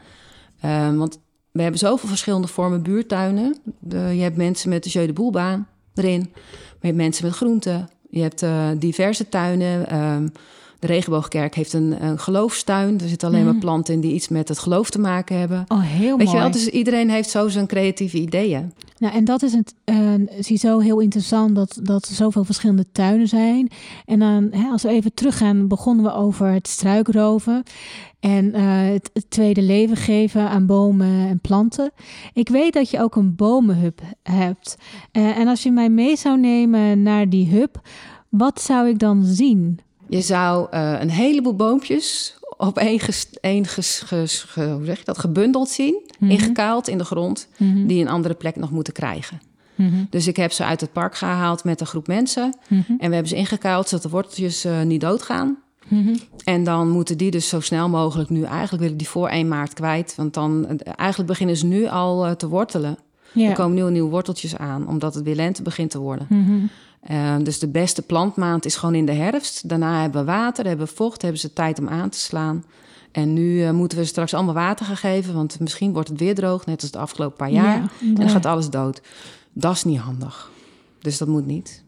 Um, want we hebben zoveel verschillende vormen buurtuinen. Je hebt mensen met de Jeu de Boelbaan erin. Maar je hebt mensen met groenten. Je hebt uh, diverse tuinen. Um, de Regenboogkerk heeft een, een geloofstuin. Er zitten alleen mm. maar planten in die iets met het geloof te maken hebben. Oh, heel Weet mooi. je wel, dus iedereen heeft zo zijn creatieve ideeën. Nou, en dat is het, uh, zie zo heel interessant dat, dat er zoveel verschillende tuinen zijn. En dan, hè, als we even teruggaan, begonnen we over het struikroven. En uh, het, het, tweede leven geven aan bomen en planten. Ik weet dat je ook een bomenhub hebt. Uh, en als je mij mee zou nemen naar die hub, wat zou ik dan zien? Je zou uh, een heleboel boompjes op één, ges, één ges, ges, ge, hoe zeg je dat, gebundeld zien, mm -hmm. ingekaald in de grond, mm -hmm. die een andere plek nog moeten krijgen. Mhm. Dus ik heb ze uit het park gehaald met een groep mensen. Mhm. En we hebben ze ingekuild zodat de worteltjes eh, niet doodgaan. Mhm. En dan moeten die dus zo snel mogelijk nu... Eigenlijk wil ik die voor 1 maart kwijt. Want dan eh, eigenlijk beginnen ze nu al eh, te wortelen. Ja. Er komen nieuwe, nieuwe worteltjes aan, omdat het weer lente begint te worden. Mhm. Eh, dus de beste plantmaand is gewoon in de herfst. Daarna hebben we water, hebben we vocht, hebben ze tijd om aan te slaan. En nu eh, moeten we straks allemaal water gaan geven, want misschien wordt het weer droog, net als de afgelopen paar jaar. Ja, en dan gaat alles dood. Dat is niet handig. Dus dat moet niet.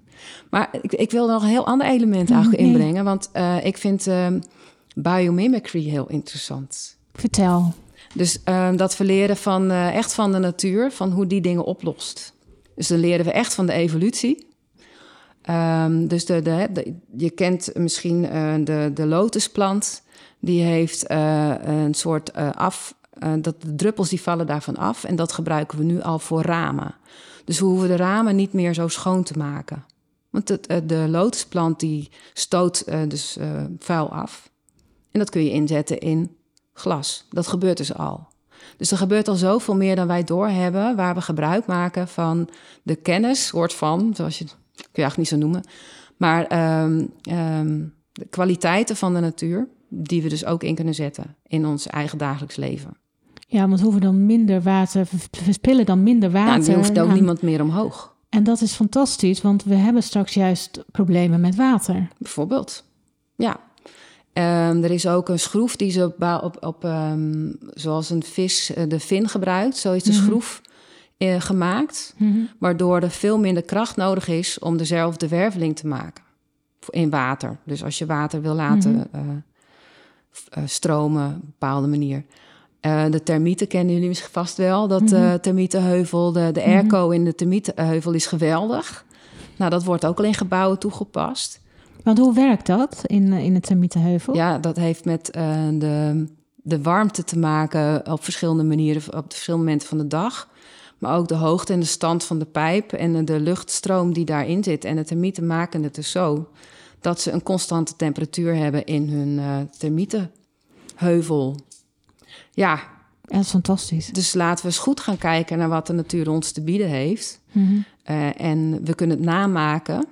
Maar ik, ik wil nog een heel ander element eigenlijk Mhm. inbrengen, want eh, ik vind ehm, biomimicry heel interessant. Vertel. Dus ehm, dat we leren van, eh, echt van de natuur, van hoe die dingen oplost. Dus dan leren we echt van de evolutie. Ehm, dus de, de, de- je kent misschien eh, de, de lotusplant. Die heeft eh, een soort eh, af... dat de druppels die vallen daarvan af. En dat gebruiken we nu al voor ramen. Dus we hoeven de ramen niet meer zo schoon te maken. Want eh, de lotusplant die stoot dus vuil af. En dat kun je inzetten in glas. Dat gebeurt dus al. Dus er gebeurt al zoveel meer dan wij doorhebben, waar we gebruik maken van de kennis, soort van, zoals je kun je eigenlijk niet zo noemen, maar ehm, ehm, de kwaliteiten van de natuur, die we dus ook in kunnen zetten in ons eigen dagelijks leven. Ja, want we hoeven dan minder water, verspillen dan minder water. Nou, nu hoeft ook aan- niemand meer omhoog, En dat is fantastisch, want we hebben straks juist problemen met water. bijvoorbeeld. Ja. Ehm, er is ook een schroef die ze op, op, op zoals een vis eh, de vin gebruikt, zo is de Mhm. schroef eh, gemaakt. waardoor er veel minder kracht nodig is om dezelfde werveling te maken in water. Dus als je water wil laten Mhm. eh, eh, stromen op een bepaalde manier. De termieten kennen jullie misschien vast wel. Dat Mhm. eh termietenheuvel, de, de airco in de termietenheuvel is geweldig. Nou, dat wordt ook al in gebouwen toegepast. Want hoe werkt dat in, in het termietenheuvel? Ja, dat heeft met de, de warmte te maken op verschillende manieren, op verschillende momenten van de dag. Maar ook de hoogte en de stand van de pijp en de luchtstroom die daarin zit. En de termieten maken het dus zo dat ze een constante temperatuur hebben in hun eh termietenheuvel. Ja, dat is fantastisch. dus laten we eens goed gaan kijken naar wat de natuur ons te bieden heeft. Mhm. Eh, en we kunnen het namaken.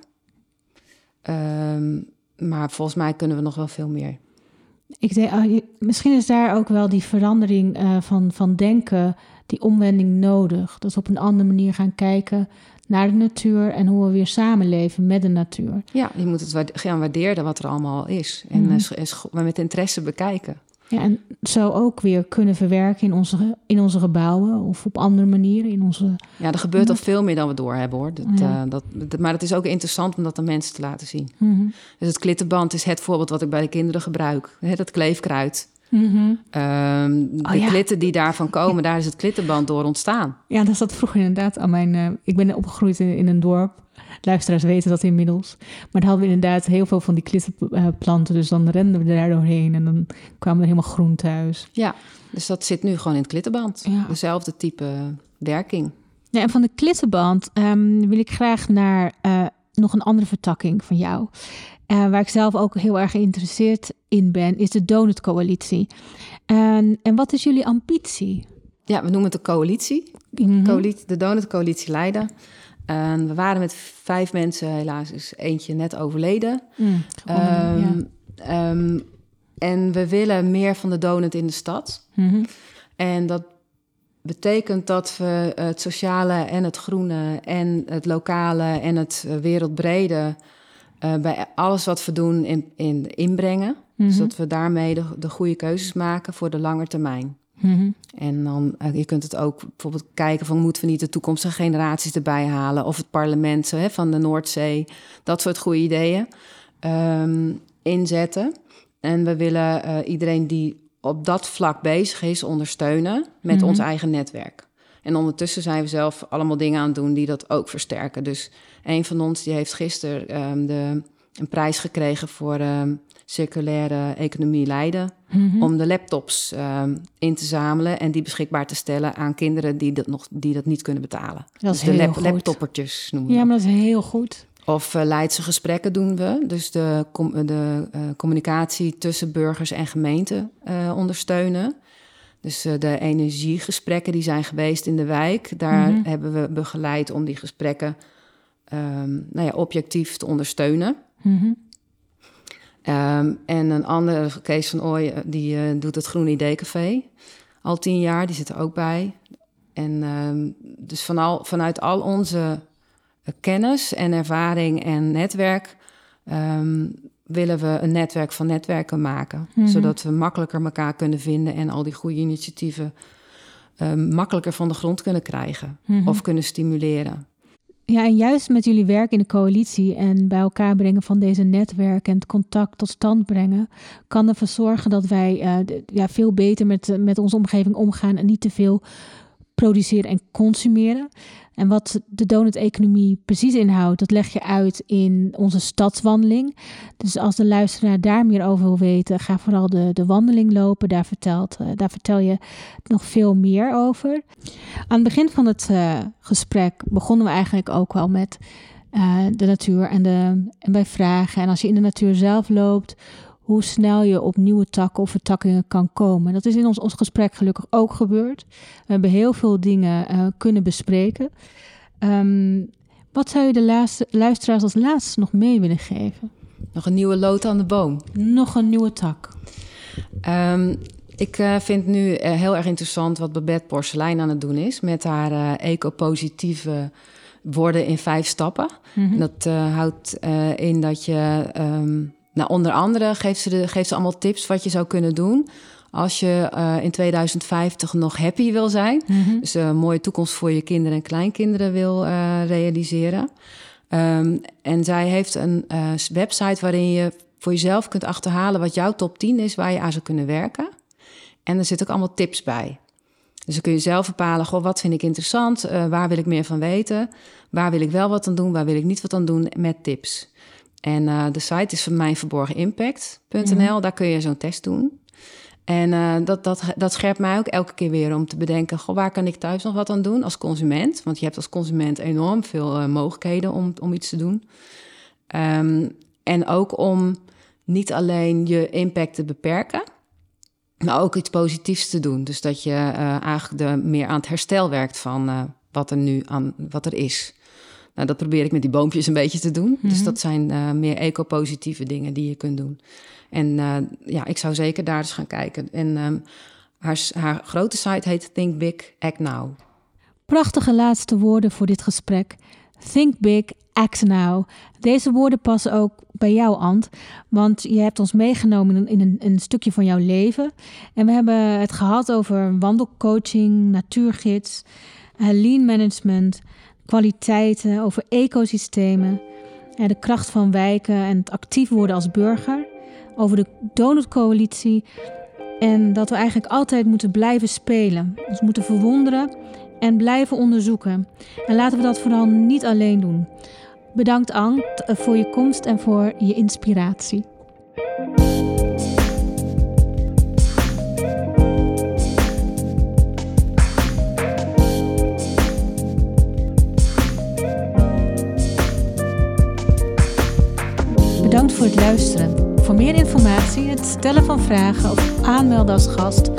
Ehm, maar volgens mij kunnen we nog wel veel meer. Ik denk, ah, misschien is daar ook wel die verandering eh, van, van denken, die omwending nodig. Dat we op een andere manier gaan kijken naar de natuur en hoe we weer samenleven met de natuur. Ja, je moet het gaan waarderen wat er allemaal is. En maar met interesse bekijken. Ja, en zo ook weer kunnen verwerken in onze, in onze gebouwen of op andere manieren in onze. Ja, er gebeurt al veel meer dan we doorhebben hoor. Dat, Ja. eh, dat, dat- maar het is ook interessant om dat aan mensen te laten zien. Mhm. Dus het klittenband is het voorbeeld wat ik bij de kinderen gebruik. Hè, dat kleefkruid. Mhm. Ehm, de Oh, ja. klitten die daarvan komen, daar is het klittenband door ontstaan. Ja, dat zat vroeger inderdaad aan mijn. eh, ik ben opgegroeid in, in een dorp. Luisteraars weten dat inmiddels. Maar dan hadden we inderdaad heel veel van die klittenplanten. Dus dan renden we daar doorheen en dan kwamen we helemaal groen thuis. Ja, dus dat zit nu gewoon in het klittenband. Ja. Dezelfde type werking. Ja, en van de klittenband ehm, wil ik graag naar eh, nog een andere vertakking van jou. Eh, waar ik zelf ook heel erg geïnteresseerd in ben, is de Donut Coalitie. En, en wat is jullie ambitie? Ja, we noemen het de coalitie. Mhm. Coalitie, de Donutcoalitie Leiden. En we waren met vijf mensen, helaas is eentje net overleden. Mm, ja. Ehm, ehm, en we willen meer van de donut in de stad. Mhm. En dat betekent dat we het sociale en het groene en het lokale en het eh, wereldbrede eh, bij alles wat we doen in, in inbrengen. Mhm. Zodat we daarmee de, de goede keuzes maken voor de lange termijn. Mhm. En dan, eh, je kunt het ook bijvoorbeeld kijken van moeten we niet de toekomstige generaties erbij halen of het parlement zo, hè, van de Noordzee, dat soort goede ideeën ehm, inzetten. En we willen eh, iedereen die op dat vlak bezig is ondersteunen met Mhm. ons eigen netwerk. En ondertussen zijn we zelf allemaal dingen aan het doen die dat ook versterken. Dus een van ons die heeft gisteren ehm, de, een prijs gekregen voor ehm, circulaire economie Leiden Mhm. om de laptops ehm, in te zamelen en die beschikbaar te stellen aan kinderen die dat, nog, die dat niet kunnen betalen. Dat is dus de heel lap, goed. laptoppertjes noemen we Ja, maar dat is heel goed. Of eh, Leidse gesprekken doen we. Dus de, de eh, communicatie tussen burgers en gemeenten eh, ondersteunen. Dus de energiegesprekken die zijn geweest in de wijk, daar Mhm. hebben we begeleid om die gesprekken ehm, nou ja, objectief te ondersteunen. Mhm. Ehm, en een andere, Kees van Ooy, die doet het Groene Idee-café. Al tien jaar, die zit er ook bij. En ehm, dus van al, vanuit al onze kennis en ervaring en netwerk... ehm, willen we een netwerk van netwerken maken. Mhm. Zodat we makkelijker elkaar kunnen vinden... en al die goede initiatieven ehm, makkelijker van de grond kunnen krijgen. Mhm. Of kunnen stimuleren. Ja, en juist met jullie werk in de coalitie en bij elkaar brengen van deze netwerken en het contact tot stand brengen, kan ervoor zorgen dat wij eh, ja, veel beter met, eh, met onze omgeving omgaan en niet te veel produceren en consumeren. En wat de donut-economie precies inhoudt, dat leg je uit in onze stadswandeling. Dus als de luisteraar daar meer over wil weten, ga vooral de, de wandeling lopen. Daar, vertelt, eh, daar vertel je nog veel meer over. Aan het begin van het eh, gesprek begonnen we eigenlijk ook wel met eh, de natuur en, de, en bij vragen. En als je in de natuur zelf loopt, hoe snel je op nieuwe takken of vertakkingen kan komen. Dat is in ons, ons gesprek gelukkig ook gebeurd. We hebben heel veel dingen eh, kunnen bespreken. Ehm, wat zou je de laatste, luisteraars als laatste nog mee willen geven? Nog een nieuwe lood aan de boom. Nog een nieuwe tak. Ehm, ik eh, vind nu eh, heel erg interessant wat Babette Porselein aan het doen is met haar eh, eco-positieve worden in vijf stappen. Mhm. Dat houdt in dat je, ehm, nou, onder andere geeft ze, de, geeft ze allemaal tips wat je zou kunnen doen als je eh, in 2050 nog happy wil zijn. Mhm. Dus een mooie toekomst voor je kinderen en kleinkinderen wil eh, realiseren. Ehm, en zij heeft een eh, website waarin je voor jezelf kunt achterhalen wat jouw top 10 is waar je aan zou kunnen werken. En er zitten ook allemaal tips bij. Dus dan kun je zelf bepalen, goh, wat vind ik interessant? Eh, waar wil ik meer van weten? Waar wil ik wel wat aan doen? Waar wil ik niet wat aan doen? Met tips. En eh, de site is van mijnverborgenimpact.nl. Daar kun je zo'n test doen. En eh, dat, dat, dat scherpt mij ook elke keer weer om te bedenken... Goh, waar kan ik thuis nog wat aan doen als consument? Want je hebt als consument enorm veel eh, mogelijkheden om, om iets te doen. Ehm, en ook om niet alleen je impact te beperken... maar ook iets positiefs te doen. Dus dat je eigenlijk de, meer aan het herstel werkt van wat er nu aan, wat er is. Nou, dat probeer ik met die boompjes een beetje te doen. Dus Mhm. dat zijn eh, meer eco-positieve dingen die je kunt doen. En eh, ja, ik zou zeker daar eens gaan kijken. En ehm, haar, haar grote site heet Think Big, Act Now. Prachtige laatste woorden voor dit gesprek. Think big, act now. Deze woorden passen ook bij jou, Ant. Want je hebt ons meegenomen in een, een stukje van jouw leven. En we hebben het gehad over wandelcoaching, natuurgids, eh, lean management, kwaliteiten, over ecosystemen, de kracht van wijken en het actief worden als burger. Over de donutcoalitie. En dat we eigenlijk altijd moeten blijven spelen. Ons moeten verwonderen en blijven onderzoeken. En laten we dat vooral niet alleen doen. Bedankt Ant eh, voor je komst en voor je inspiratie. Voor het luisteren. Voor meer informatie, het stellen van vragen of aanmelden als gast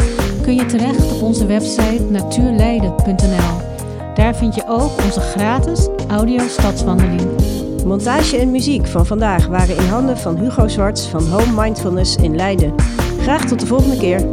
kun je terecht op onze website natuurleiden.nl. Daar vind je ook onze gratis audio stadswandeling. Montage en muziek van vandaag waren in handen van Hugo Zwarts van Home Mindfulness in Leiden. Graag tot de volgende keer.